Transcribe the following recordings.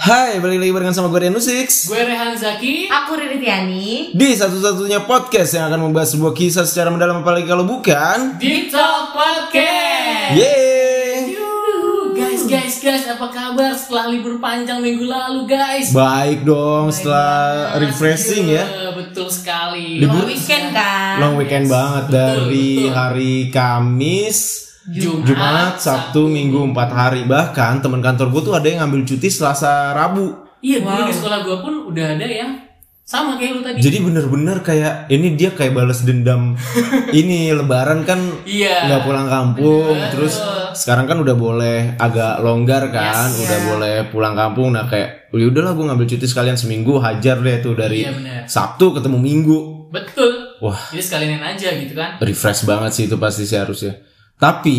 Hai, balik lagi barengan sama gue Rian Six Gue Rehan Zaki. Aku Riri Tiani. Di satu-satunya podcast yang akan membahas sebuah kisah secara mendalam apalagi kalau bukan Deep Talk Podcast. Yeay Yuh, Guys, guys, guys, apa kabar setelah libur panjang minggu lalu, guys? Baik dong setelah refreshing ya Iya, Betul sekali. Libur- Long weekend kan. Long weekend banget dari betul. hari Kamis Jumat, Jumat, Sabtu, Minggu, empat hari Bahkan teman kantor gue tuh ada yang ngambil cuti Selasa, Rabu Iya, dulu Wow. di sekolah gue pun udah ada yang sama kayak lu tadi. Jadi bener-bener kayak Ini dia kayak balas dendam Ini lebaran kan Iya. nggak pulang kampung Bener. terus sekarang kan udah boleh agak longgar kan Yes. udah Iya. boleh pulang kampung nah kayak ya udahlah gue ngambil cuti sekalian seminggu hajar deh tuh dari Iya, benar. Sabtu ketemu Minggu Betul. wah Jadi sekalian aja gitu kan. refresh banget sih itu pasti sih harusnya tapi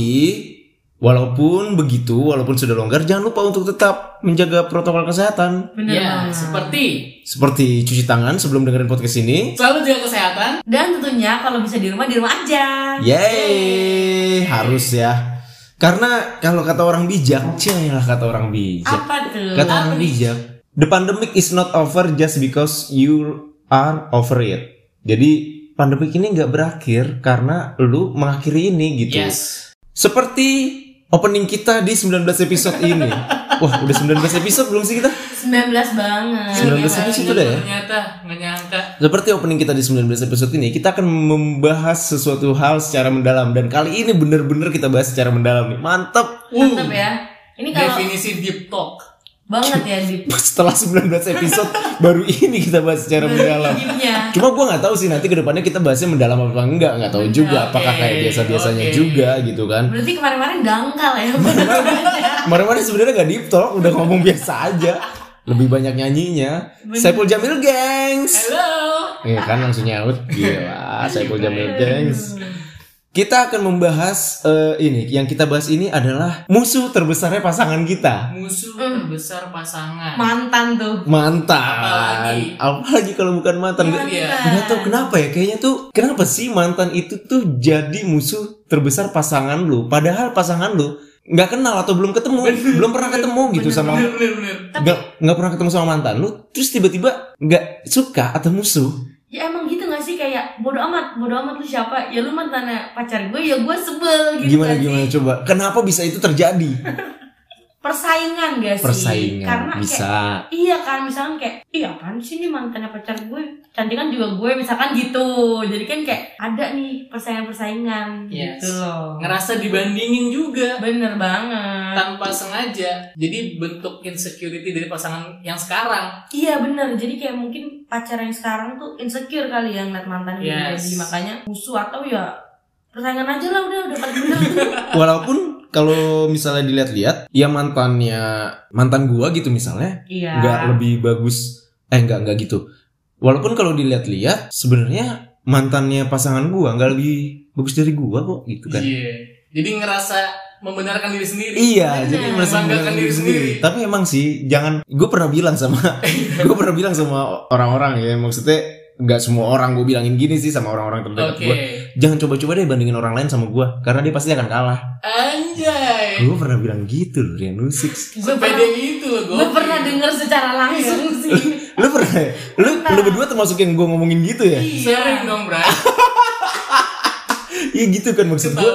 walaupun begitu walaupun sudah longgar jangan lupa untuk tetap menjaga protokol kesehatan Iya, banget. seperti seperti cuci tangan sebelum dengerin podcast ini selalu jaga kesehatan. Dan tentunya kalau bisa di rumah di rumah aja. Yeay, harus ya. Karena kalau kata orang bijak, lah kata orang bijak. Apa tuh? Kata Apa orang nih? bijak, the pandemic is not over just because you are over it. Jadi pandemik ini nggak berakhir karena lu mengakhiri ini gitu. Yes. Seperti opening kita di 19 episode ini. Wah, udah 19 episode belum sih kita? 19 banget. 19 episode udah ya? Ternyata nggak nyangka. Seperti opening kita di 19 episode ini, kita akan membahas sesuatu hal secara mendalam dan kali ini bener-bener kita bahas secara mendalam nih. Mantap. Mantap ya. Ini kalau Definisi deep talk. Banget ya di Setelah 19 episode baru ini kita bahas secara mendalam. deepnya. Cuma gua nggak tahu sih nanti ke depannya kita bahasnya mendalam apa enggak, nggak tahu juga Oke, apakah kayak biasa-biasanya oke. juga gitu kan. Berarti kemarin-kemarin dangkal ya. Kemarin-kemarin sebenarnya nggak deep talk, udah ngomong biasa aja. Lebih banyak nyanyinya. Saiful Jamil Gengs. Halo. Iya kan langsung nyaut. Gila, Saiful Jamil Gengs. Kita akan membahas eh, ini, yang kita bahas ini adalah musuh terbesarnya pasangan kita. Musuh Hmm. terbesar pasangan. Mantan tuh. Mantan. Apalagi? Apalagi kalau bukan mantan. Mantan. Iya. Nggak tahu kenapa ya, kayaknya tuh kenapa sih mantan itu tuh jadi musuh terbesar pasangan lu, padahal pasangan lu nggak kenal atau belum ketemu, belum pernah ketemu gitu sama Bener bener bener. nggak nggak pernah ketemu sama mantan lu, terus tiba-tiba nggak suka atau musuh. Ya emang gitu gak sih kayak bodo amat, bodo amat lu siapa? Ya lu mantannya pacar gue, ya gue sebel gitu Gimana kan gimana sih. coba? Kenapa bisa itu terjadi? Persaingan gak sih? Persaingan Karena kayak bisa. Iya kan, misalkan kayak, iya apaan sih nih mantannya pacar gue? Cantikan juga gue, misalkan gitu. Jadi kan kayak ada nih persaingan-persaingan Yes. gitu loh. Ngerasa dibandingin juga Bener banget. tanpa sengaja. Jadi bentuk insecurity dari pasangan yang sekarang. Iya bener, jadi kayak mungkin pacar yang sekarang tuh insecure kali ya ngeliat mantannya Yes. jadi makanya musuh atau ya persaingan aja lah udah udah paling bener. Walaupun kalau misalnya dilihat-lihat, ya mantannya mantan gua gitu misalnya, iya. nggak lebih bagus. Eh nggak nggak gitu. Walaupun kalau dilihat-lihat, sebenarnya mantannya pasangan gua nggak lebih bagus dari gua kok gitu kan. Iya. Jadi ngerasa membenarkan diri sendiri. Iya, Bener. jadi merasa Membanggakan diri sendiri. Tapi emang sih jangan. Gue pernah bilang sama, gue pernah bilang sama orang-orang ya, maksudnya nggak semua orang gue bilangin gini sih sama orang-orang terdekat Oke. gue. Jangan coba-coba deh bandingin orang lain sama gue, karena dia pasti akan kalah. Anjay. Gue pernah bilang gitu loh, Rian Six. gue Sepede gitu loh gue pernah denger secara langsung sih. Lu pernah? ya? Lu, Pernah. lu berdua termasuk yang gue ngomongin gitu ya? Sering dong, Bray. Iya gitu kan maksud gue.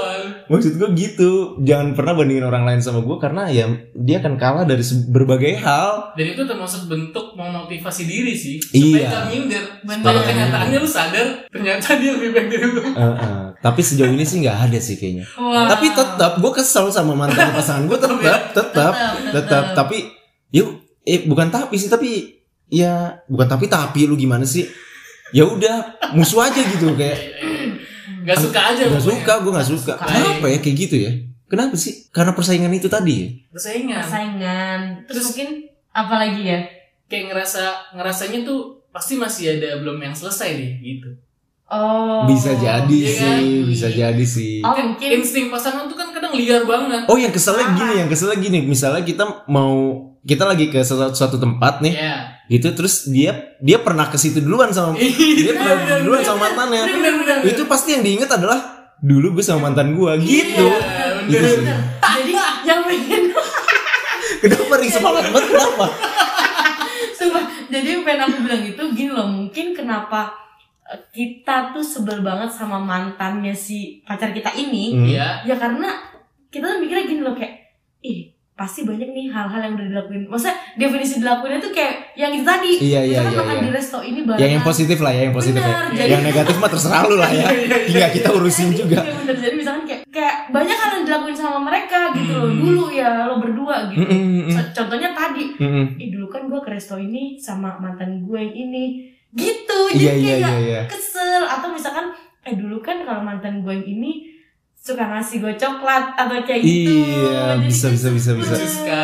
Maksud gue gitu, jangan pernah bandingin orang lain sama gue karena ya dia akan kalah dari berbagai hal. Dan itu termasuk bentuk memotivasi diri sih. Iya. Gak minder. Kalau kenyataannya lu sadar, ternyata dia lebih baik dari lu. Eh, eh. Tapi sejauh ini sih nggak ada sih kayaknya. Wah. Tapi tetap gue kesel sama mantan pasangan gue tetap, tetap, Tetap, tetap. tetap. Tapi yuk, eh bukan tapi sih tapi ya bukan tapi tapi lu gimana sih? Ya udah musuh aja gitu kayak Gak suka aja nggak pokoknya. suka gue nggak suka. Suka. Kenapa ya kayak gitu ya? Kenapa sih? Karena persaingan itu tadi. ya? Persaingan. Persaingan. Terus, Terus- mungkin apa lagi ya? Kayak ngerasa ngerasanya tuh pasti masih ada belum yang selesai deh gitu. Oh. Bisa jadi Iya sih, kan? bisa jadi sih. Oh Kan mungkin. insting pasangan tuh kan kadang liar banget. Oh yang keselnya Ah. gini, yang keselnya gini. Misalnya kita mau kita lagi ke suatu, suatu tempat nih, Iya. gitu terus dia dia pernah ke situ duluan sama dia Iya, pernah bener, duluan sama mantannya. Itu pasti yang diinget adalah dulu gue sama mantan gue gitu. Iya, Gitu bener. sih. Jadi yang pengen Kenapa ring semangat banget kenapa? jadi yang pengen aku bilang itu gini loh mungkin kenapa eh, kita tuh sebel banget sama mantannya si pacar kita ini. Iya. ya karena kita tuh mikirnya gini loh kayak pasti banyak nih hal-hal yang udah dilakuin. Maksudnya definisi dilakuinnya tuh kayak yang itu tadi. Iya, iya, Misalkan iya, makan iya. di resto ini bareng yang yang positif lah ya yang positif Benar, ya jadi- yang negatif mah terserah lu lah ya. Hingga kita urusin juga. Iya bener. Jadi misalkan kayak kayak banyak hal yang dilakuin sama mereka gitu loh. Hmm. dulu ya lo berdua gitu. Mm, mm, mm, So- contohnya tadi. Mm, mm. ih dulu kan gue ke resto ini sama mantan gue yang ini. Gitu. Iya jadi iya kayak iya iya. kesel. Atau misalkan eh dulu kan kalau mantan gue yang ini suka ngasih gue coklat atau kayak gitu. Iya, Jadi bisa, kayak bisa, bisa, bisa.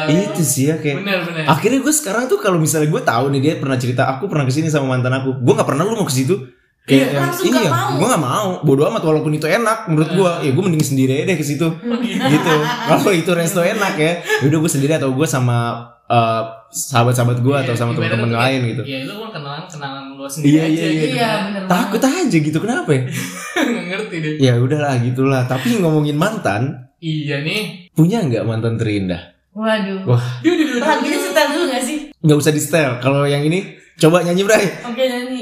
Itu sih ya kayak Bener bener. akhirnya gue sekarang tuh kalau misalnya gue tahu nih dia pernah cerita aku pernah ke sini sama mantan aku. Gue nggak pernah lu mau ke situ Iya, kayak yang, langsung iya mau. gue nggak mau. Bodo amat walaupun itu enak menurut gue ya gue mending sendiri aja deh ke situ. Gitu. Kalau itu resto enak ya udah gue sendiri atau gue sama eh, sahabat-sahabat gue atau sama Ibaratnya teman-teman kayak, lain gitu Iya, lu kan kenalan kenalan lu sendiri Iya, aja iya, gitu. iya kan. bener takut aja gitu kenapa ya Nggak ngerti deh. ya udahlah gitulah tapi ngomongin mantan Iya nih. punya nggak mantan terindah waduh Wah. Duh, duh, duh, duh. setel dulu gak sih nggak usah di setel kalau yang ini coba nyanyi Bray oke nyanyi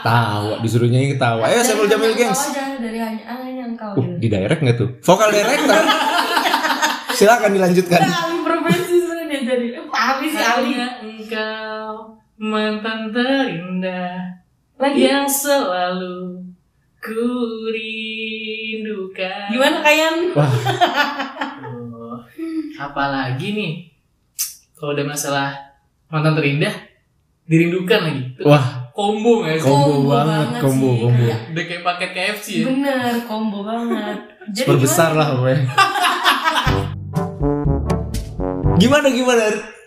tawa disuruh nyanyi ketawa ayo Samuel Dari Jamil gengs dari hanya hanya engkau Uh, di direct nggak tuh? Vokal director. Silakan dilanjutkan. Udah ahli profesi sebenarnya dia ahli sih Hanya engkau mantan terindah lagi yang selalu ku rindukan. gimana kalian Wah, Oh, apalagi nih kalau udah masalah mantan terindah dirindukan lagi. Tuh, wah, Combo nggak sih? Combo banget, combo, sih, combo. kayak- Udah kayak paket KFC ya. bener combo banget jadi super besar gimana? lah gue. Gimana gimana?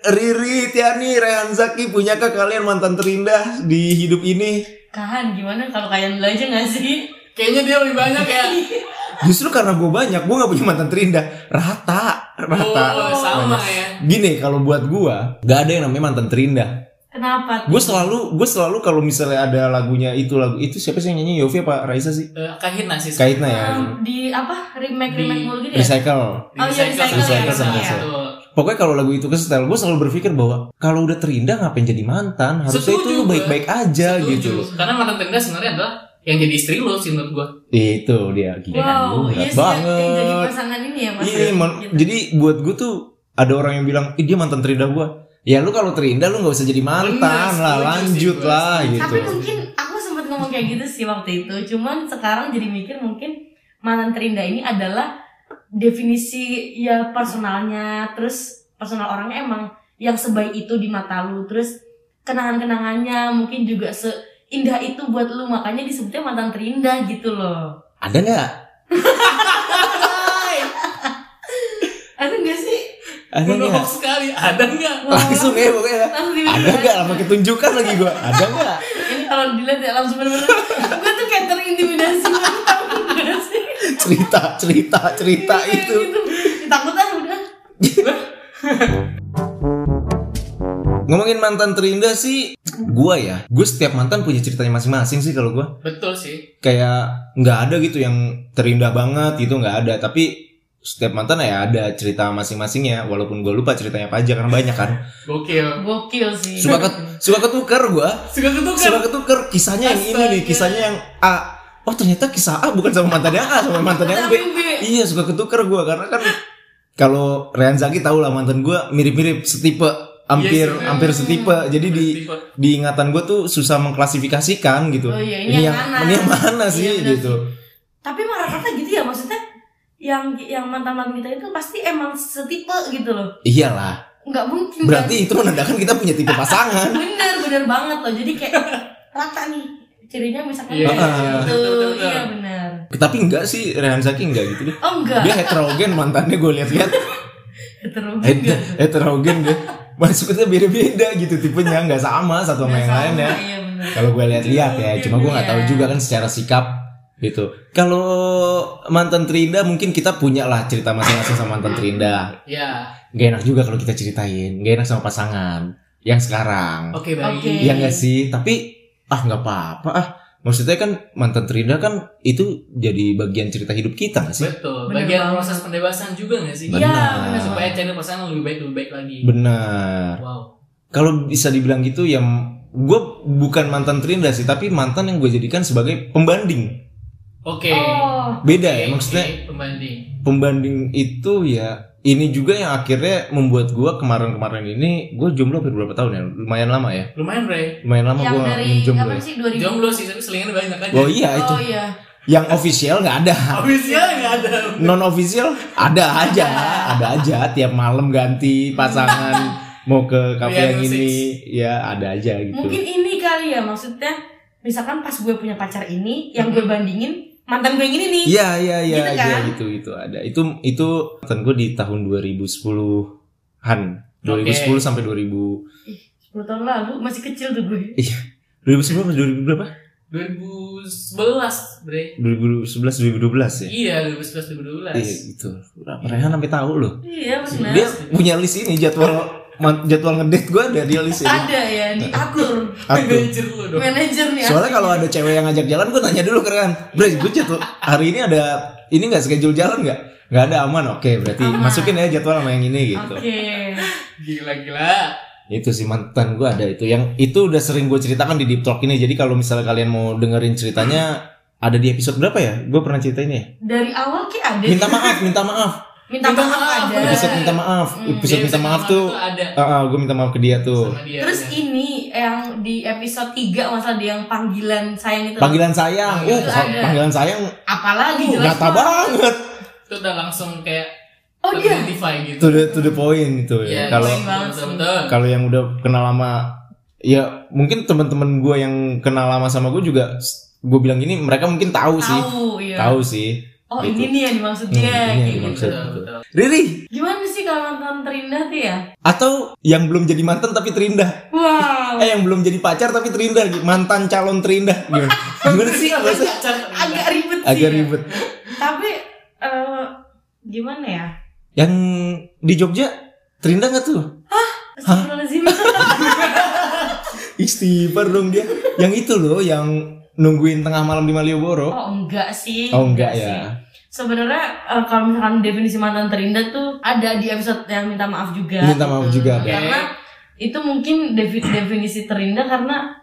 Riri, Tiani, Rehan Zaki, punyakah kalian mantan terindah di hidup ini? Kahan gimana kalau kalian dulu aja gak sih Kayaknya dia lebih banyak ya. Justru karena gue banyak, gue gak punya mantan terindah. Rata, rata. Oh, sama ya. Gini, kalau buat gue, gak ada yang namanya mantan terindah. kenapa Gue selalu, gue selalu kalau misalnya ada lagunya itu lagu itu siapa sih yang nyanyi Yofi apa Raisa sih? Eh, Kahitna sih. Kaitna ya. Um, di apa remake remake mulu gitu ya Recycle. Oh, iya, recycle, recycle, ya, sama ya. recycle. Pokoknya kalau lagu itu ke setel, gue selalu berpikir bahwa kalau udah terindah ngapain jadi mantan? Harusnya Setuju itu lu baik-baik aja gitu. Karena mantan terindah sebenarnya adalah yang jadi istri lo sih menurut gua. Itu dia gila. wow iya sih yang- yang jadi banget. pasangan ini ya mas Iya, man- Gitu. jadi buat gue tuh ada orang yang bilang, Ih, dia mantan terindah gue. Ya lu kalau terindah lu nggak usah jadi mantan Bener, lah, setuju lanjut sih lah setuju. gitu. Tapi mungkin aku sempat ngomong kayak gitu sih waktu itu. Cuman sekarang jadi mikir mungkin mantan terindah ini adalah definisi ya personalnya, terus personal orangnya emang yang sebaik itu di mata lu, terus kenangan-kenangannya mungkin juga seindah itu buat lu, makanya disebutnya mantan terindah gitu loh. Ada nggak? Ada gak sih? Ada nggak? sekali, ada nggak? Langsung ya pokoknya. Langsung Ada nggak? Lah pakai tunjukkan lagi gue. Ada nggak? Ini kalau dilihat ya langsung bener-bener Gue tuh kayak terintimidasi Lu tau gak sih? Cerita, cerita, cerita Iya, itu. gitu. Takut ah udah Ngomongin mantan terindah sih, gua ya, gue setiap mantan punya ceritanya masing-masing sih kalau gua. Betul sih. Kayak nggak ada gitu yang terindah banget gitu nggak ada. Tapi setiap mantan ya ada cerita masing-masingnya. Walaupun gue lupa ceritanya apa aja karena banyak kan. Gokil. Gokil sih Suka ket, suka ketukar gua. Suka ketukar. Suka ketukar kisahnya yang ini nih, kisahnya yang A. Oh ternyata kisah A bukan sama mantan yang A, sama mantan yang B. Iya suka ketukar gua karena kan kalau Rehan Zaki tahu lah mantan gua mirip-mirip setipe hampir Iya sih. hampir setipe jadi di di ingatan gue tuh susah mengklasifikasikan gitu. Oh iya, ini yang mana? ini yang mana sih Iya, gitu. Tapi rata-rata gitu ya maksudnya yang yang mantan-mantan kita itu pasti emang setipe gitu loh Iyalah. nggak mungkin Berarti itu menandakan kita punya tipe pasangan. kan? bener bener banget loh jadi kayak rata nih cirinya misalkan Iya, kayak iya, gitu iya benar Tapi enggak sih Rehan Zaki enggak gitu deh. oh enggak Dia heterogen mantannya gue lihat-lihat heterogen heterogen dia. Maksudnya beda-beda gitu tipenya nggak sama satu sama yang lain ya. iya benar Kalau gue lihat-lihat ya, cuma gue nggak tahu Iya. juga kan secara sikap gitu. Kalau mantan terindah mungkin kita punya lah cerita masing-masing sama mantan terindah. Ya. Gak enak juga kalau kita ceritain, gak enak sama pasangan yang sekarang. Oke, baik. Oke. Iya nggak sih? Tapi ah nggak apa-apa ah. Maksudnya kan mantan terindah kan itu jadi bagian cerita hidup kita nggak sih? Betul. Bener Bagian banget. proses pendewasaan juga gak sih? Benar. Iya, benar Supaya channel pasangan lebih baik lebih baik lagi. Benar. Wow. kalau bisa dibilang gitu ya gue bukan mantan terindah sih tapi mantan yang gue jadikan sebagai pembanding Oke. Oh. beda ya Oke, maksudnya oke, pembanding. pembanding itu ya ini juga yang akhirnya membuat gue kemarin-kemarin ini gue jomblo hampir berapa tahun ya? Lumayan lama ya? Lumayan, Bre. lumayan lama yang gue dari jomblo ya. sih? 2000 Jomblo sih, tapi selingan banyak aja. oh iya itu. Oh iya. Yang official nggak ada. Habisnya nggak ada. non official ada aja. Ada aja. Tiap malam ganti pasangan mau ke kafe yang Real ini. ya ada aja gitu. Mungkin ini kali ya maksudnya misalkan pas gue punya pacar ini yang gue bandingin mantan gue yang ini nih Iya iya iya Gitu iya kan? gitu itu ada. Itu itu mantan gue di tahun 2010-an. 2010 Oke. sampai 2000 10 tahun lalu masih kecil tuh gue 2010 sampai 2000 berapa? 2011, Bre. 2011 2012 ya. Iya, 2011 Iya gitu. Rehan sampai tahu loh. iya benar Dia punya list ini jadwal jadwal ngedate gue ada dia list ini. ada ya di akur Aku. Manajer lu dong. manajer nih Soalnya kalau ada cewek yang ngajak jalan gue nanya dulu ke Rehan. Bre, gue jadwal hari ini ada ini nggak schedule jalan nggak? Nggak ada aman. Oke, berarti Aman. masukin ya jadwal sama yang ini gitu. oke Gila-gila. itu sih mantan gue ada itu yang itu udah sering gue ceritakan di deep talk ini jadi kalau misalnya kalian mau dengerin ceritanya ada di episode berapa ya gue pernah ceritain ya dari awal ki ada minta maaf minta maaf minta, Minta maaf, maaf, ada episode minta maaf Hmm. episode minta maaf tuh ada gue minta maaf ke dia tuh dia. terus ada. ini yang di episode 3 masalah dia yang panggilan sayang itu panggilan sayang uh Itu ada. panggilan sayang apalagi uh, jelas nyata banget itu udah langsung kayak oh dia identify gitu. to the to the point itu ya Iya, kalau sih. betul. kalau yang udah kenal lama ya mungkin teman-teman gue yang kenal lama sama gue juga gue bilang gini mereka mungkin tahu sih tahu iya tahu sih oh Gitu. ini nih yang dimaksud Hmm, ini yang kayak dimaksud. gitu. Betul, betul. Riri? Gimana sih kalau mantan terindah tuh ya? Atau yang belum jadi mantan tapi terindah wow. Eh yang belum jadi pacar tapi terindah mantan calon terindah gimana? Gimana sih? Maksudnya? agak ribet sih agak ya. ribet. Tapi eh, gimana ya? Yang di Jogja terindah nggak tuh? Astagfirullahaladzim. Istighfar dong dia. Yang itu loh yang nungguin tengah malam di Malioboro Oh enggak sih oh enggak sih. ya Sebenarnya eh, kalau misalkan definisi mantan terindah tuh ada di episode yang minta maaf juga. Minta maaf gitu. juga ada. Karena itu mungkin defi- definisi terindah karena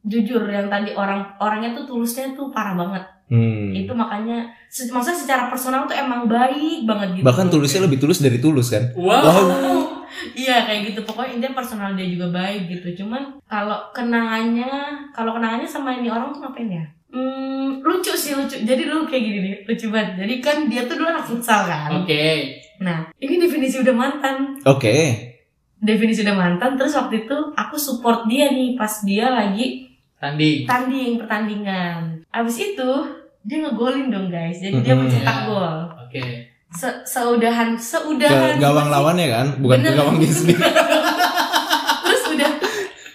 jujur yang tadi orang orangnya tuh tulusnya tuh parah banget. hmm. Itu makanya se- maksudnya secara personal tuh emang baik banget gitu. bahkan tulisnya lebih tulus dari tulus kan Wow. wow Iya kayak gitu pokoknya intinya personal dia juga baik gitu. Cuman kalau kenangannya kalau kenangannya sama ini orang tuh ngapain ya? Hmm, lucu sih lucu. Jadi dulu kayak gini nih, lucu banget. Jadi kan dia tuh dulu anak futsal kan. Oke. Nah, ini definisi udah mantan. oke Definisi udah mantan. Terus waktu itu aku support dia nih pas dia lagi Tanding. tanding pertandingan. Abis itu dia ngegolin dong guys. Jadi dia Mhm. mencetak Ya. gol. Oke. Se seudahan ke seudahan gawang masih- lawannya kan bukan ke Bener. gawang dia sendiri Terus udah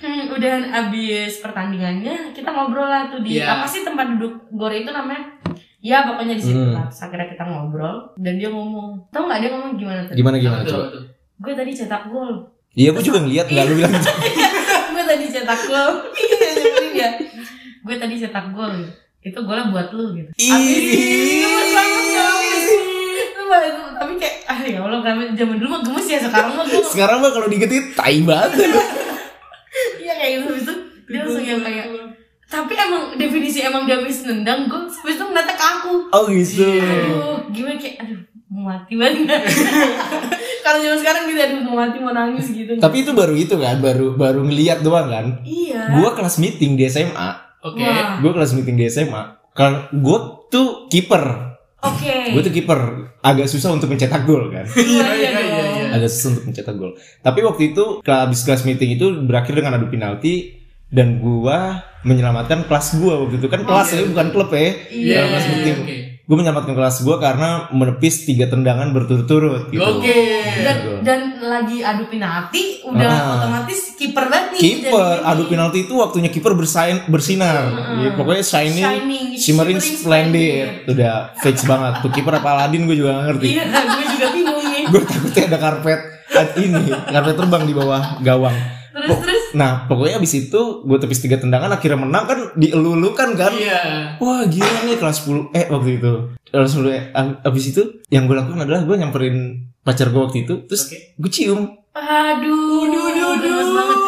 hmm, udah abis pertandingannya kita ngobrol lah tuh di Iya. apa sih tempat duduk gor itu namanya? Ya pokoknya di situ Hmm. lah. Terus akhirnya kita ngobrol dan dia ngomong, tau nggak dia ngomong gimana tuh? gimana gimana tuh, coba? Gue tadi cetak gol. iya gue juga ngeliat nggak lu bilang gitu. gue tadi cetak gol iya nyebelin ya gue tadi cetak gol itu golnya buat lu gitu guys Itu. tapi kayak ah ya allah kami zaman dulu mah gemes ya sekarang mah gue sekarang mah kalau digetit tai banget. Iya kayak gitu habis itu dia langsung yang kayak tapi emang definisi emang dia habis nendang gue habis itu ngeliatnya ke aku. Oh gitu. Aduh gimana kayak aduh mau mati banget. Kalau zaman sekarang gitu aduh mau mati mau nangis gitu. Tapi itu baru itu kan baru baru ngeliat doang kan? Iya. Gua kelas meeting di SMA Oke. Wah. gua kelas meeting di SMA kan gua tuh kiper. Oke. Gua tuh kiper agak susah untuk mencetak gol kan iya iya Iya, iya, dong iya. agak susah untuk mencetak gol tapi waktu itu ke- habis kelas meeting itu berakhir dengan adu penalti dan gua menyelamatkan kelas gua waktu itu kan kelas iya. ya bukan klub ya Iya. Dalam kelas meeting Oke. Gue menyelamatkan kelas gua karena menepis tiga tendangan berturut-turut gitu. Oke. dan Gitu. dan lagi adu penalti udah Ah. otomatis kiper banget nih. Kiper adu penalti itu waktunya kiper bersain bersinar. Heeh. Ya, pokoknya shining, Shining, shimmering, shimmering splendid. udah fix banget. Tuh kiper apa Aladin? Gue juga gak ngerti. Iya gue juga bingung nih. Gue takutnya ada karpet. Ad- ini karpet terbang di bawah gawang terus Pok- terus nah pokoknya abis itu gue tepis tiga tendangan akhirnya menang kan dielulukan kan Iya. wah gila nih kelas 10 eh waktu itu kelas 10 eh, ab- abis itu yang gue lakukan adalah gue nyamperin pacar gue waktu itu terus Oke. gue cium aduh Duh, duh, duh. banget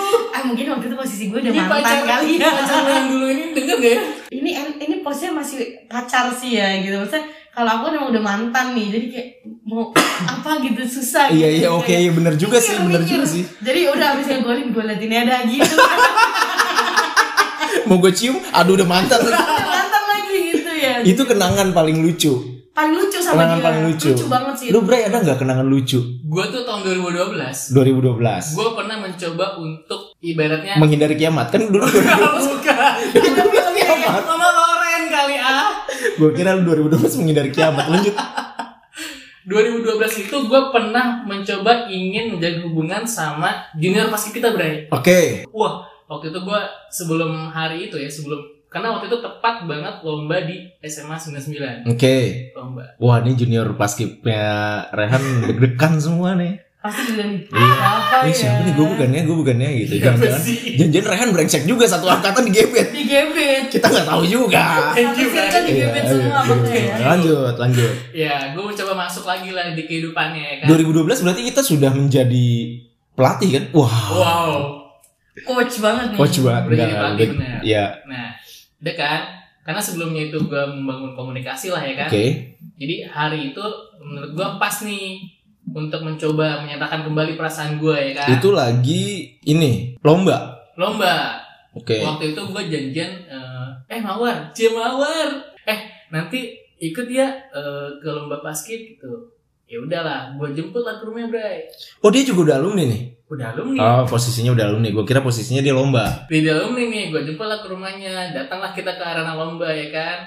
mungkin waktu itu posisi gue udah Ini mantan pacar kali ya. Pacar yang dulu ini denger gak ya? Ini ini posisinya masih pacar sih ya gitu. Maksudnya kalau aku emang udah mantan nih, jadi kayak mau apa gitu susah. Iya gitu. iya oke Kayak iya bener juga sih bener mikir. juga sih. Jadi udah habis ngegolin gue liatin ada gitu. Mau gue cium, aduh udah mantan. udah mantan lagi gitu ya. Itu kenangan paling lucu. paling lucu sama Kenangan dia. paling lucu. banget sih. Lu Bray ada nggak kenangan lucu? Gue tuh tahun 2012 2012. Gue pernah mencoba untuk ibaratnya Menghindari kiamat kan dulu 2012. Bukan ya. Mama Loren kali ah gue kira lu 2012 menghindari kiamat. Lanjut. 2012 itu gue pernah mencoba ingin menjaga hubungan sama junior paskib kita Bray Oke. Wah waktu itu gue sebelum hari itu ya sebelum karena waktu itu tepat banget lomba di SMA 99 Oke. lomba Wah ini junior paskibnya Rehan deg-degan semua nih. Pasti nih. Iya. Siapa Ini ya? siapa nih? Gue bukannya, gue bukannya gitu. Jangan-jangan, sih? jangan Rehan brengsek juga satu angkatan di gebet. Di gebet. Kita nggak tahu juga. Thank you, di Iya, gebet iya, semua iya. makanya ya. Lanjut, lanjut. Ya gue mencoba masuk lagi lah di kehidupannya ya kan 2012 berarti kita sudah menjadi pelatih kan? Wah. Wow Coach banget nih. Coach banget. Udah jadi pelatih. Iya. Nah udah kan karena sebelumnya itu gue membangun komunikasi lah ya kan Oke. Jadi hari itu menurut gua pas nih untuk mencoba menyatakan kembali perasaan gua ya kan. Itu lagi ini lomba. lomba. Oke. Waktu itu gua janjian eh, eh Mawar, Cie Mawar. Eh nanti ikut ya eh, ke lomba basket gitu. Ya udahlah, gua jemput lah ke rumahnya, Bray. Oh dia juga udah alumni nih. Udah alumni. Oh posisinya udah alumni. Gue kira posisinya dia lomba. Di alumni nih, gua jemput lah ke rumahnya. Datanglah kita ke arena lomba ya kan.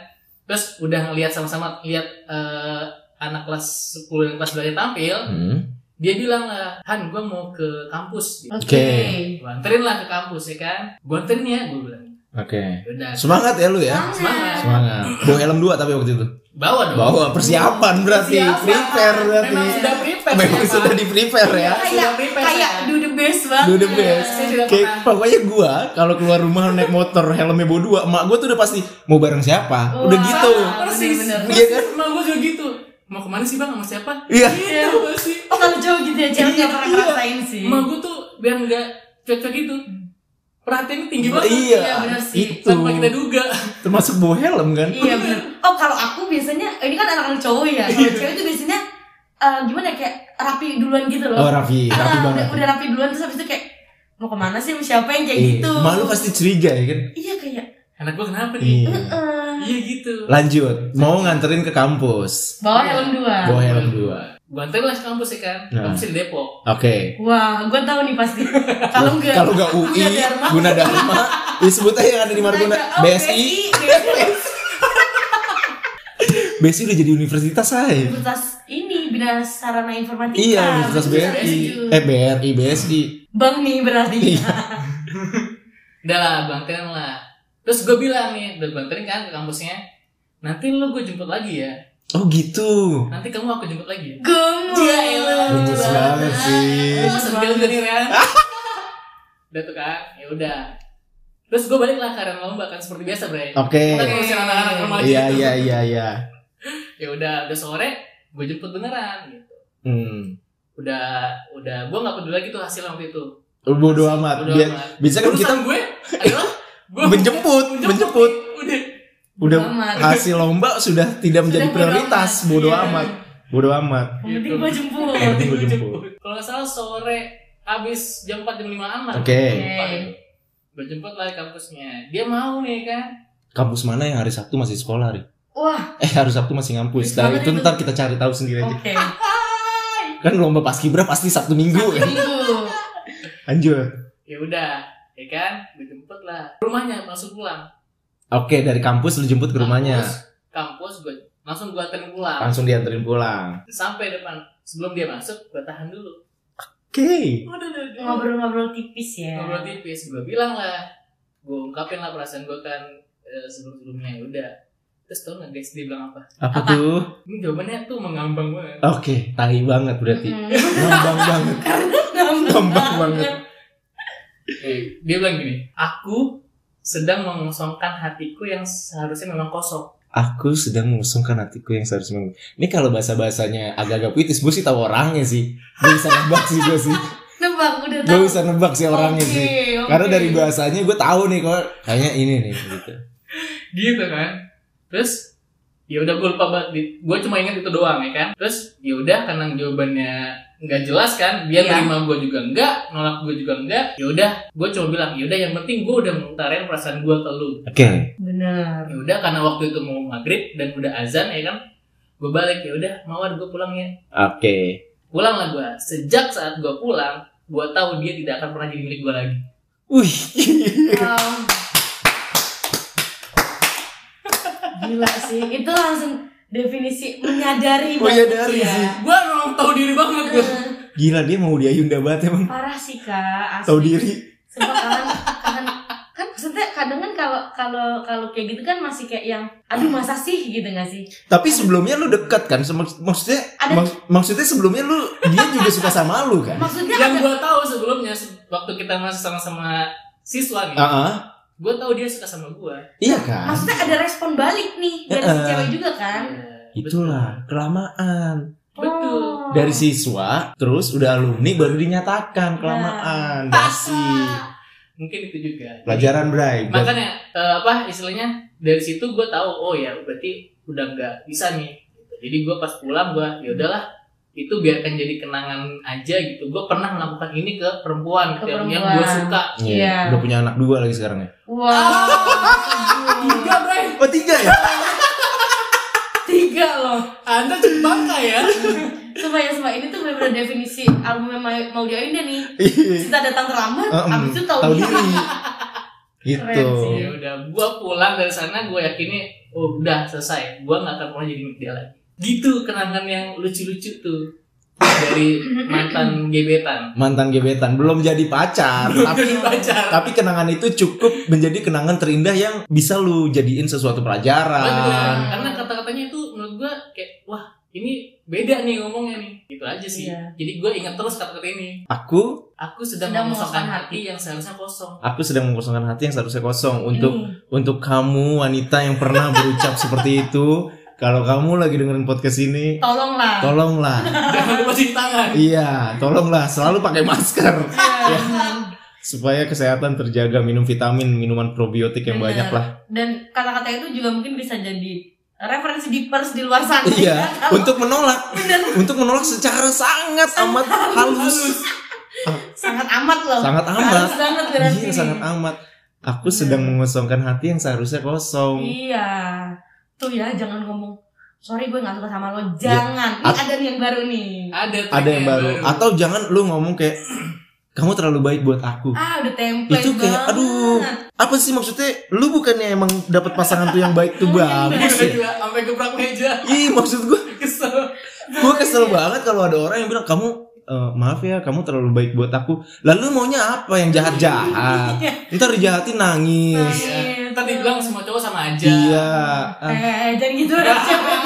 Terus udah ngeliat sama-sama lihat eh, anak kelas 10 dan kelas 11 tampil. Hmm. dia bilang lah Han gue mau ke kampus gitu. Oke. Gua anterin lah ke kampus ya kan gue anterin ya gue bilang Oke. udah Semangat ya lu ya. semangat Semangat. Bawa helm dua tapi waktu itu. bawa dong Bawa persiapan berarti. Persiapan. Prepare berarti. memang sudah prepare Memang saya, sudah Pak. di prepare ya. Sudah Kayak prepare kayak saya. do the best banget. Do the best. Sudah Kayak pernah. pokoknya gua kalau keluar rumah naik motor helmnya bawa dua, emak gua tuh udah pasti mau bareng siapa. Udah Wah. gitu. persis. Iya kan? emang gue juga gitu mau ke mana sih bang sama siapa Iya. gitu gua sih Oh kalau cowok gitu ya, cewek Iya, gak pernah iya. ngerasain sih. emang gue tuh biar nggak cocok gitu perhatiannya tinggi banget Iya. Iya, bener sih. Itu. tanpa kita duga Termasuk bawa helm kan? Iya bener. Oh kalau aku biasanya, ini kan anak-anak cowok ya. Kalau cewek tuh biasanya eh, gimana ya, kayak rapi duluan gitu loh. Oh Raffi, Raffi Ah, banget. Udah, udah rapi duluan terus habis itu kayak mau ke mana sih sama siapa yang kayak Iya. gitu. Malu pasti curiga ya kan? Iya kayak. anak gue kenapa nih Iya. eh, iya gitu Lanjut, mau nganterin ke kampus. bawa helm dua. Bawa helm dua. anterin lah ke kampus ya kan Nah. kampus di Depok Oke. Wah, gue tahu nih pasti. Kalau enggak, Kalau nggak UI, Gunadarma. Gunadarma, disebut aja yang ada di Margona. Oh, BSI, BSI. Udah jadi universitas saya. Universitas ini Bina Sarana Informatika. Iya, Universitas BRI. Eh BRI, BSI. Bang nih berarti. Iya. Udah lah, anterin lah. Terus gue bilang nih, udah gue anterin kan ke kampusnya. Nanti lu gue jemput lagi ya. Oh gitu. Nanti kamu aku jemput lagi ya. Gemes. Ya elah, Gemes banget. sih. Film juga nih, Ren. Udah tuh kan, ya udah. Terus gue balik lah ke arena lomba kan seperti biasa, Bre. Oke. Kita ngurusin anak-anak remaja Iya itu. iya iya iya. Ya udah, udah sore, gue jemput beneran gitu. Hmm. Udah, udah, gue nggak peduli lagi tuh hasil waktu itu. Bodo amat. Bodo amat. bisa kan kita gue adalah gue menjemput, menjemput. Udah, Udah amat. hasil lomba sudah tidak menjadi bodo prioritas. amat. Bodo Iya. amat. Bodo amat. Yang penting gue jemput. Yang penting gue jemput. Kalau nggak salah sore habis jam 4 jam 5 lah. Oke. Gue jemput lah kampusnya. Dia mau nih kan. Kampus mana yang hari Sabtu masih sekolah, Ri? Wah, Eh, hari Sabtu masih ngampus. Nah, itu itu. ntar kita cari tahu sendiri aja. oke. Kan lomba paskibra pasti Sabtu Minggu kan. Minggu. Lanjut. Ya udah, ya kan? Gue jemput lah. Rumahnya langsung pulang. Oke, dari kampus lu jemput ke rumahnya. Kampus, kampus gue langsung gue anterin pulang. Langsung dianterin pulang. Sampai depan. Sebelum dia masuk, gue tahan dulu. Oke. Udah, udah. Ngobrol-ngobrol tipis ya. Ngobrol tipis. Gue bilang lah. Gue ungkapin lah perasaan gue kan eh, sebelum-sebelumnya. Ya udah. Terus tau gak guys dia bilang apa? Apa, Apa? tuh? Ini jawabannya tuh mengambang banget. Oke, tahi banget berarti. Mm. Ngambang banget. Ngambang banget. Eh, dia bilang gini, aku sedang mengosongkan hatiku yang seharusnya memang kosong. Aku sedang mengusungkan hatiku yang seharusnya meng- Ini kalau bahasa-bahasanya agak-agak puitis, gue sih tahu orangnya sih. Gue bisa nebak sih gue sih. Nebak udah tahu. Gak usah nebak sih orangnya Oke, sih. oke. Karena dari bahasanya gue tahu nih kok kayaknya ini nih gitu. gitu kan terus ya udah gue lupa banget gue cuma ingat itu doang ya kan terus ya udah karena jawabannya nggak jelas kan dia Iya. terima gue juga enggak nolak gue juga enggak ya udah gue cuma bilang ya udah yang penting gue udah mengutarain perasaan gue ke lu Oke. Bener. ya udah karena waktu itu mau maghrib dan udah azan ya kan gue balik ya udah mawar gue pulang ya Oke. pulang lah gue sejak saat gue pulang gue tahu dia tidak akan pernah jadi milik gue lagi Wih. Wow. Gila sih, itu langsung definisi menyadari banget Menyadari ya. sih. gue memang tahu diri banget gue Eh, Gila dia mau dia Yunda banget emang. Parah sih kak, asli. Tahu diri. Sumpah kan, kan, kan maksudnya kadang kan kalau kalau kalau kayak gitu kan masih kayak yang aduh masa sih gitu gak sih? Tapi sebelumnya lu dekat kan? Maksudnya Ada- mak- maksudnya sebelumnya lu dia juga suka sama lu kan? Maksudnya yang ada gue tahu sebelumnya se- waktu kita masih sama-sama siswa nih Ah, ah. Gue tahu dia suka sama gue iya kan? maksudnya ada respon balik nih dari si Eh, cewek juga kan? Itulah kelamaan. Betul. Oh. Dari siswa terus udah alumni baru dinyatakan kelamaan. Dasi. mungkin itu juga Pelajaran Bray. makanya eh, apa istilahnya dari situ gue tahu oh ya berarti udah nggak bisa nih jadi gue pas pulang gue ya udahlah itu biarkan jadi kenangan aja gitu gue pernah melakukan ini ke perempuan Ke yang, yang perempuan. gue suka Iya. Iya. Udah punya anak dua lagi sekarang ya. Wow. tiga bray Oh tiga ya? Tiga loh. anda bangga ya Coba ya, coba ini tuh bener-bener definisi album yang mau, deh nih. Iya. Kita datang terlambat, Em, abis itu tahu diri. Gitu. Keren sih. ya udah gue pulang dari sana gue yakini oh udah selesai gue nggak akan pernah jadi milik dia lagi gitu kenangan yang lucu-lucu tuh. Dari mantan gebetan. Mantan gebetan. Belum jadi pacar, tapi Jadi pacar. tapi kenangan itu cukup menjadi kenangan terindah yang bisa lu jadiin sesuatu pelajaran. karena kata-katanya itu menurut gue kayak wah ini beda nih ngomongnya nih. Gitu aja sih. Iya. jadi gue ingat terus kata-kata ini. Aku aku sedang, Sedang mengosongkan hati yang seharusnya kosong. Aku sedang mengosongkan hati yang seharusnya kosong. Untuk Ini. untuk kamu wanita yang pernah berucap seperti itu. Kalau kamu lagi dengerin podcast ini, Tolonglah. tolonglah. jangan lupa cuci tangan Iya, tolonglah selalu pakai masker Iya. supaya kesehatan terjaga, minum vitamin, minuman probiotik yang Bener. banyak lah. Dan kata-kata itu juga mungkin bisa jadi referensi dippers di luar sana. Iya, ya. Untuk menolak, Bener. untuk menolak secara sangat amat halus. sangat amat loh. Sangat amat. Halus banget berarti. Iya, sangat amat. Aku Bener. sedang mengosongkan hati yang seharusnya kosong. Iya. Tuh ya, jangan ngomong sorry gue gak suka sama lo. Jangan. Ini At- ada nih yang baru nih. ada Ada yang baru. Atau jangan lu ngomong kayak kamu terlalu baik buat aku. Ah, udah template Itu kayak, banget. aduh. Apa sih maksudnya? Lu bukannya emang dapat pasangan tuh yang baik tuh bagus ya? sampai gebrak meja Ih, maksud gue, kesel gue kesel banget kalau ada orang yang bilang kamu eh, maaf ya, kamu terlalu baik buat aku. Lalu maunya apa? Yang jahat jahat. Ntar dijahatin nangis. Nangis. Iya. tadi bilang semua cowok sama aja Iya. Ah, Eh, jadi gitu ada cewek.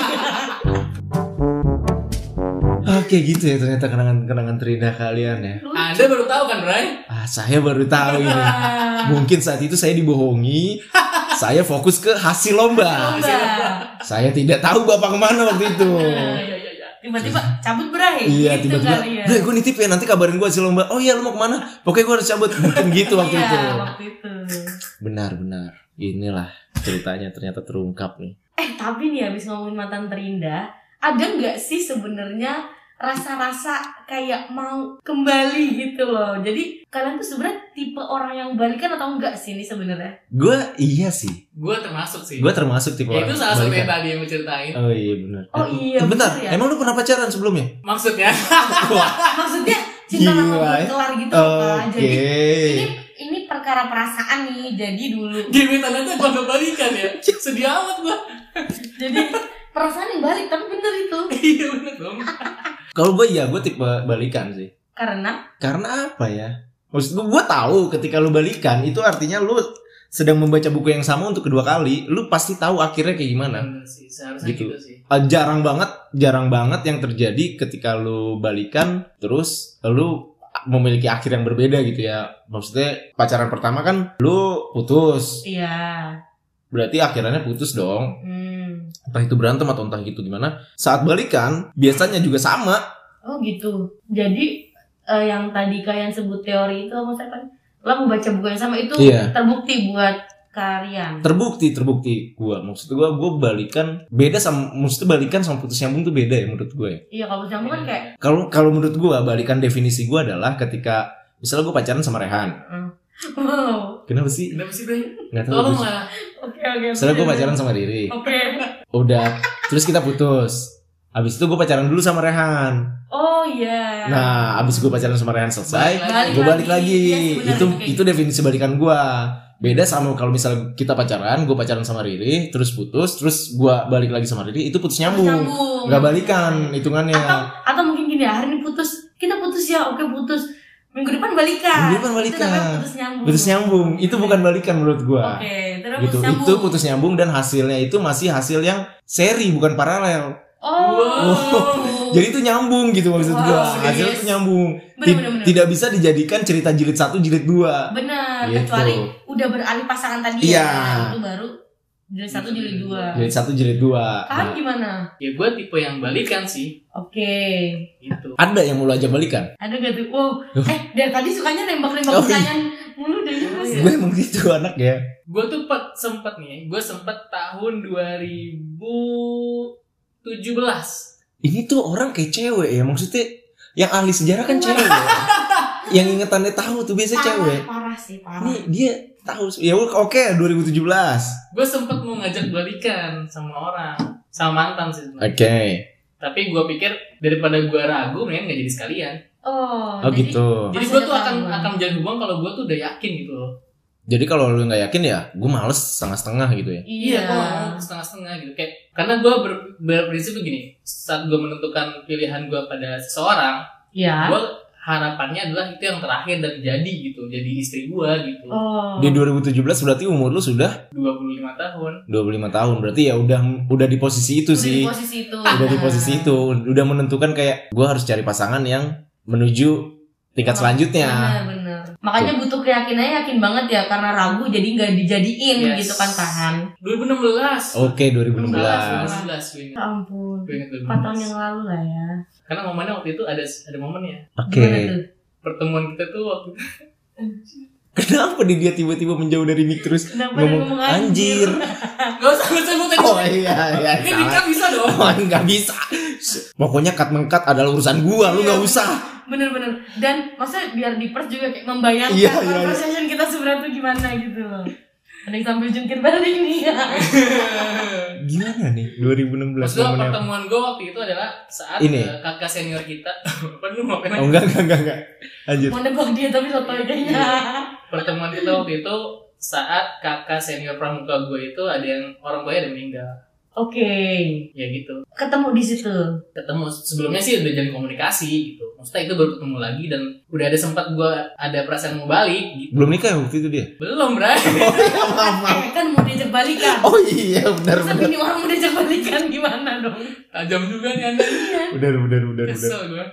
Oke gitu ya ternyata kenangan-kenangan terindah kalian ya. anda baru tahu kan Bray Ah, saya baru tahu ini. Ah, Mungkin saat itu saya dibohongi. saya fokus ke hasil lomba. Coba. Saya tidak tahu bapak ke mana waktu itu. Iya, iya, iya. Tiba-tiba cabut berai. Iya gitu tiba-tiba, kali ya. Bre gue nitip ya nanti kabarin gue hasil lomba. Oh iya lu mau ke mana? Pokoknya gue harus cabut. Mungkin gitu waktu Iya, itu. waktu itu. Benar benar. Inilah ceritanya ternyata terungkap nih. Eh, tapi nih habis ngomongin mantan terindah, ada nggak sih sebenarnya rasa-rasa kayak mau kembali gitu loh. Jadi kalian tuh sebenarnya tipe orang yang balikan atau enggak sih ini sebenarnya? Gue iya sih. gue termasuk sih Gue termasuk tipe ya orang itu salah satu yang tadi yang menceritain Oh iya benar. Oh iya, Bentar, ya. emang lu pernah pacaran sebelumnya? maksudnya Maksudnya cinta lama ya. kelar gitu loh, Kak. Oke. Jadi ini ini perkara perasaan nih. Jadi dulu. gebetan aja gue gak balikan ya sedih amat gue Jadi perasaan yang balik tapi bener itu. iya bener dong Kalau gue iya, gue tipe balikan sih. Karena Karena apa ya? Maksud gue, gue tahu ketika lu balikan itu artinya lu sedang membaca buku yang sama untuk kedua kali, lu pasti tahu akhirnya kayak gimana. Bener sih Gitu. gitu, sih Eh, jarang banget, jarang banget yang terjadi ketika lu balikan, terus lu memiliki akhir yang berbeda gitu ya. Maksudnya pacaran pertama kan lu putus, iya. Berarti akhirnya putus dong. Hmm. Entah itu berantem atau entah gitu gimana. Saat balikan biasanya juga sama. Oh gitu. Jadi eh, yang tadi kalian sebut teori itu maksudnya kan lo mau baca buku yang sama itu Iya. terbukti buat kalian. terbukti terbukti gua maksud gua gua balikan beda sama maksudnya balikan sama putus nyambung tuh beda ya menurut gue ya. Iya kalau nyambung kan kayak kalau kalau menurut gua balikan definisi gua adalah ketika misalnya gua pacaran sama Rehan wow. kenapa sih Kenapa sih Bray? nggak tahu Tolong lah. Oke oke. misalnya gua pacaran sama Riri Oke. udah terus kita putus Abis itu gue pacaran dulu sama Rehan. Oh iya. Nah, abis gue pacaran sama Rehan selesai, Balik gue balik lagi. Iya sih, benar, itu kayak itu definisi balikan gue. Beda sama kalau misalnya kita pacaran, gue pacaran sama Riri, terus putus, terus gue balik lagi sama Riri, itu putus nyambung. Nyambung. Gak balikan hitungannya. Atau atau mungkin gini ya, hari ini putus, kita putus ya, oke putus. Minggu depan balikan. Minggu depan balikan. Itu putus nyambung. Putus nyambung, itu bukan balikan menurut gue. Oke, terus Gitu, putus nyambung. itu putus nyambung dan hasilnya itu masih hasil yang seri bukan paralel. Oh. Jadi itu nyambung gitu maksud Wow, gua. Hasilnya itu nyambung. Bener, bener, bener. Tidak bisa dijadikan cerita jilid satu jilid dua. Benar, Gitu. kecuali udah beralih pasangan tadi ya. Nah, Itu baru jilid satu jilid dua. Jilid satu jilid dua. Kalian Nah, gimana? Ya gue tipe yang balikan sih. Oke. Gitu. ada yang mau lo ajak balikan? Ada gak tuh? Wow. Eh, dari tadi sukanya nembak-nembak Oh, iya. pertanyaan mulu deh. Oh, iya. Gue emang gitu anak ya. Gue tuh pe- sempet nih, gue sempet tahun 2017. Ini tuh orang kayak cewek ya maksudnya yang ahli sejarah kan cewek. yang ingetannya tahu tuh biasanya cewek. Parah, parah sih, parah. Ini dia tahu. Ya oke 2017. Gue sempet mau ngajak balikan sama orang, sama mantan sih. Oke. Tapi gue pikir daripada gue ragu, mendingan gak jadi sekalian. Oh, Oh jadi- gitu. Jadi gue tuh akan akan menjalin hubungan kalau gue tuh udah yakin gitu loh. Jadi kalau lu nggak yakin ya, gue males setengah-setengah gitu ya. Iya. gue gak mau setengah-setengah gitu. Kayak karena gue ber, berprinsip begini, saat gue menentukan pilihan gue pada seseorang, Iya. gue harapannya adalah itu yang terakhir dan jadi gitu, jadi istri gue gitu. Oh. Di 2017 berarti umur lu sudah 25 tahun. 25 tahun. Berarti ya udah udah di posisi itu Udah sih. di posisi itu. udah di posisi itu udah menentukan kayak gue harus cari pasangan yang menuju tingkat selanjutnya Benar, benar. Makanya butuh keyakinannya yakin banget ya karena ragu jadi nggak dijadiin Yes. gitu kan tahan. 2016. oke 2016 2016 gue ingat. Ya ampun. Gue ingat 2016. 4 tahun yang lalu lah ya. Karena momennya waktu itu ada ada momennya. oke Gimana tuh? Pertemuan kita tuh waktu kenapa nih dia tiba-tiba menjauh dari mic terus Kenapa ngomong ngomong anjir Gak usah gue sebutin. oh iya iya Ini nikah bisa dong. oh nggak bisa pokoknya cut mengkat adalah urusan gua lu nggak usah Bener-bener. Dan maksudnya biar di pers juga kayak membayangkan Iya, iya, iya. conversation kita sebenarnya tuh gimana gitu loh. Ada yang sambil jungkir balik nih ya. gimana nih 2016 Maksudnya pertemuan gue waktu itu adalah saat Ini? eh, kakak senior kita apa lu ngapain oh enggak enggak enggak, enggak. lanjut Mau nebak dia tapi sotoy kayaknya. pertemuan kita waktu itu saat kakak senior pramuka gue itu ada yang orang tuanya ada yang meninggal Oke. ya gitu. Ketemu di situ. ketemu. Sebelumnya sih udah jadi komunikasi gitu. Maksudnya itu baru ketemu lagi dan udah ada sempat gue ada perasaan mau balik gitu. Belum nikah ya waktu itu dia? Belum bray. Oh iya maaf maaf. Eh, kan mau diajak balikan. oh iya benar Tapi benar. ini orang mau diajak balikan? Gimana dong? tajam juga nih anda. Benar benar benar benar. Kesel gue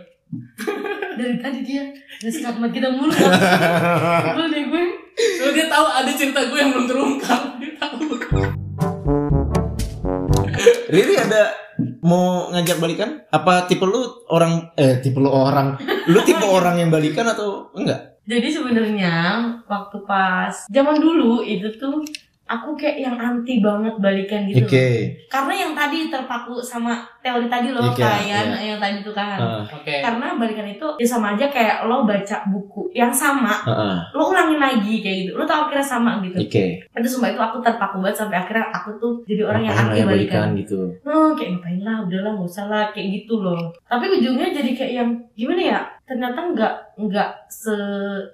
Dari tadi dia ngasih kalimat kita mulu. Sebel deh gue. so dia tahu ada cerita gue yang belum terungkap. Dia tahu Riri ada mau ngajak balikan? Apa tipe lu orang eh tipe lu orang? Lu tipe orang yang balikan atau enggak? Jadi sebenarnya waktu pas zaman dulu itu tuh aku kayak yang anti banget balikan gitu. Oke. Karena yang tadi terpaku sama teori tadi loh Oke, kalian iya. yang tadi tuh kan. Heeh. oke Karena balikan itu ya sama aja kayak lo baca buku yang sama, Heeh. lo ulangin lagi kayak gitu. Lo tau akhirnya sama gitu. Oke. Itu sumpah itu aku terpaku banget sampai akhirnya aku tuh jadi orang yang anti ya balikan. gitu. Oh, kayak ngapain lah, udahlah nggak usah lah, kayak gitu loh. Tapi ujungnya jadi kayak yang gimana ya? Ternyata nggak nggak se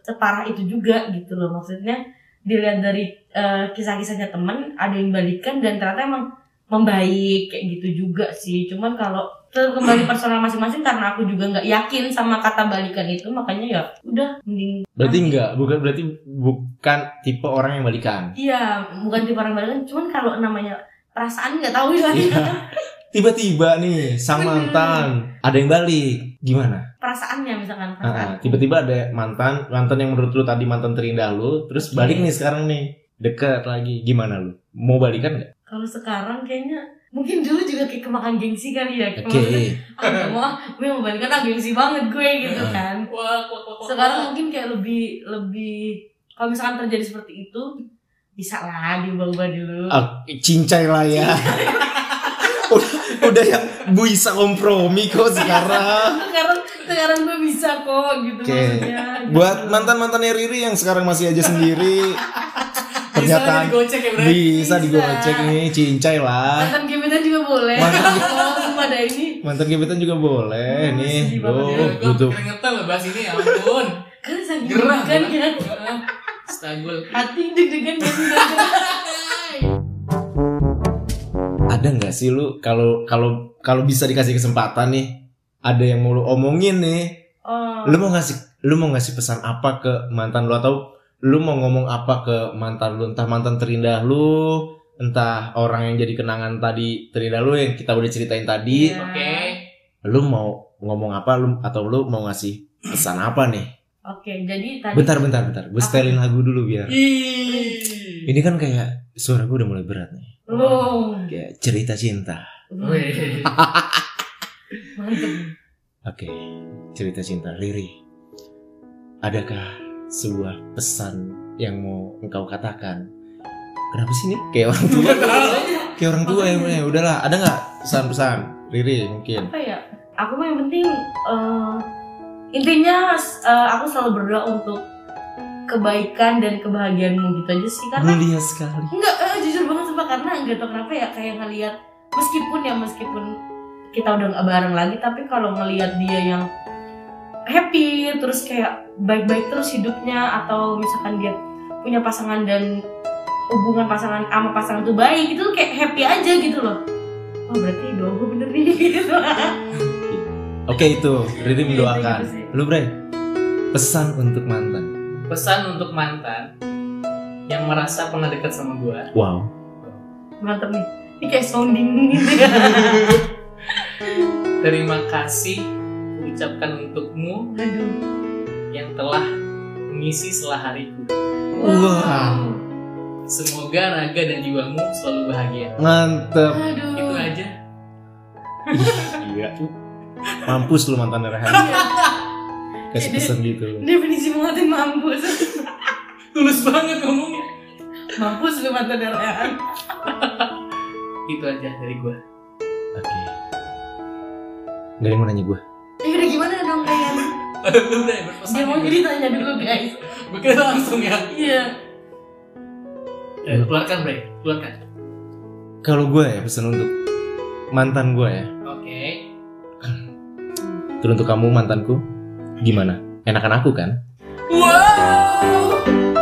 separah itu juga gitu loh. Maksudnya dilihat dari eh, kisah-kisahnya temen, ada yang balikan dan ternyata emang membaik kayak gitu juga sih. Cuman kalau ke- kembali personal masing-masing karena aku juga nggak yakin sama kata balikan itu, makanya ya udah mending. Berarti enggak, bukan berarti bukan tipe orang yang balikan. Iya, bukan tipe orang balikan. Cuman kalau namanya perasaan nggak tahu lah. Iya. Tiba-tiba nih sang Bener. mantan ada yang balik. Gimana? Perasaannya misalkan Ah, perasaan. tiba-tiba ada mantan, mantan yang menurut lu tadi mantan terindah lu, terus Oke. balik nih sekarang nih. Dekat lagi. Gimana lu? Mau balikan enggak? Kalau sekarang kayaknya mungkin dulu juga kayak kemakan gengsi kali ya Oke. ah gak mau ah gue mau balikan ah gengsi banget gue gitu kan Wah, wah, wah, wah, sekarang wah. mungkin kayak lebih lebih kalau misalkan terjadi seperti itu bisa lah diubah-ubah dulu Ah, cincai lah ya. udah, udah ya bisa kompromi kok sekarang. sekarang sekarang gue bisa kok gitu Oke. maksudnya Buat mantan mantannya Riri yang sekarang masih aja sendiri, bisa pernyataan digocek ya, bisa Bisa. digocek nih, cincai lah. mantan gebetan juga boleh Mantan- oh semua ada ini Mantan gebetan juga boleh Hmm, nih. Oh, ya. Butuh. keringetan loh bahas ini, ya ampun. kan Gerah kan ya Stagul. hati deg-degan dan Ada nggak sih lu kalau kalau kalau bisa dikasih kesempatan nih, ada yang mau lu omongin nih, oh. Lu mau ngasih lu mau ngasih pesan apa ke mantan lu? Atau lu mau ngomong apa ke mantan lu? Entah mantan terindah lu entah orang yang jadi kenangan tadi terindah lu yang kita udah ceritain tadi. Iya. Oke. lu mau ngomong apa lu atau lu mau ngasih pesan apa nih? Oke jadi tadi bentar bentar bentar. Gue setelin lagu dulu biar. Ih. ini kan kayak suara gue udah mulai berat nih oh kayak cerita cinta. Mantep. Oke cerita cinta Riri. Adakah sebuah pesan yang mau engkau katakan? Kenapa sih nih kayak orang tua. Kayak orang tua yang ya udahlah ada nggak pesan-pesan? Riri mungkin. Apa ya? Aku mah yang penting eh, intinya eh, aku selalu berdoa untuk kebaikan dan kebahagiaanmu gitu aja sih karena mulia sekali. Enggak karena enggak tau kenapa ya kayak ngelihat meskipun ya meskipun kita udah nggak bareng lagi tapi kalau ngelihat dia yang happy terus kayak baik-baik terus hidupnya atau misalkan dia punya pasangan dan hubungan pasangan sama pasangan tuh baik itu tuh kayak happy aja gitu loh. Oh berarti doa gue bener nih gitu. Oke itu. Riri mendoakan. gitu lu bre? Pesan untuk mantan. Pesan untuk mantan yang merasa pernah dekat sama gua. wow mantep nih ini kayak sounding gitu ya Terima kasih ucapkan untukmu aduh yang telah mengisi setelah hariku. Wow. Semoga raga dan jiwamu selalu bahagia. mantep aduh Itu aja. iya mampus lu mantan Rehan Iya. kasih pesan gitu definisi mengatin mampus Tulus banget ngomongnya. mampus lu mata darah Itu aja dari gua. oke Gak ada yang mau nanya gue ya udah gimana dong kalian udah berpesan. dia mau jadi tanya dulu guys Gue kira langsung ya. iya Eh, keluarkan, Bre. Keluarkan. Kalau gue ya pesan untuk mantan gue ya Oke. Terus untuk kamu mantanku Gimana? Enakan aku kan? Wow.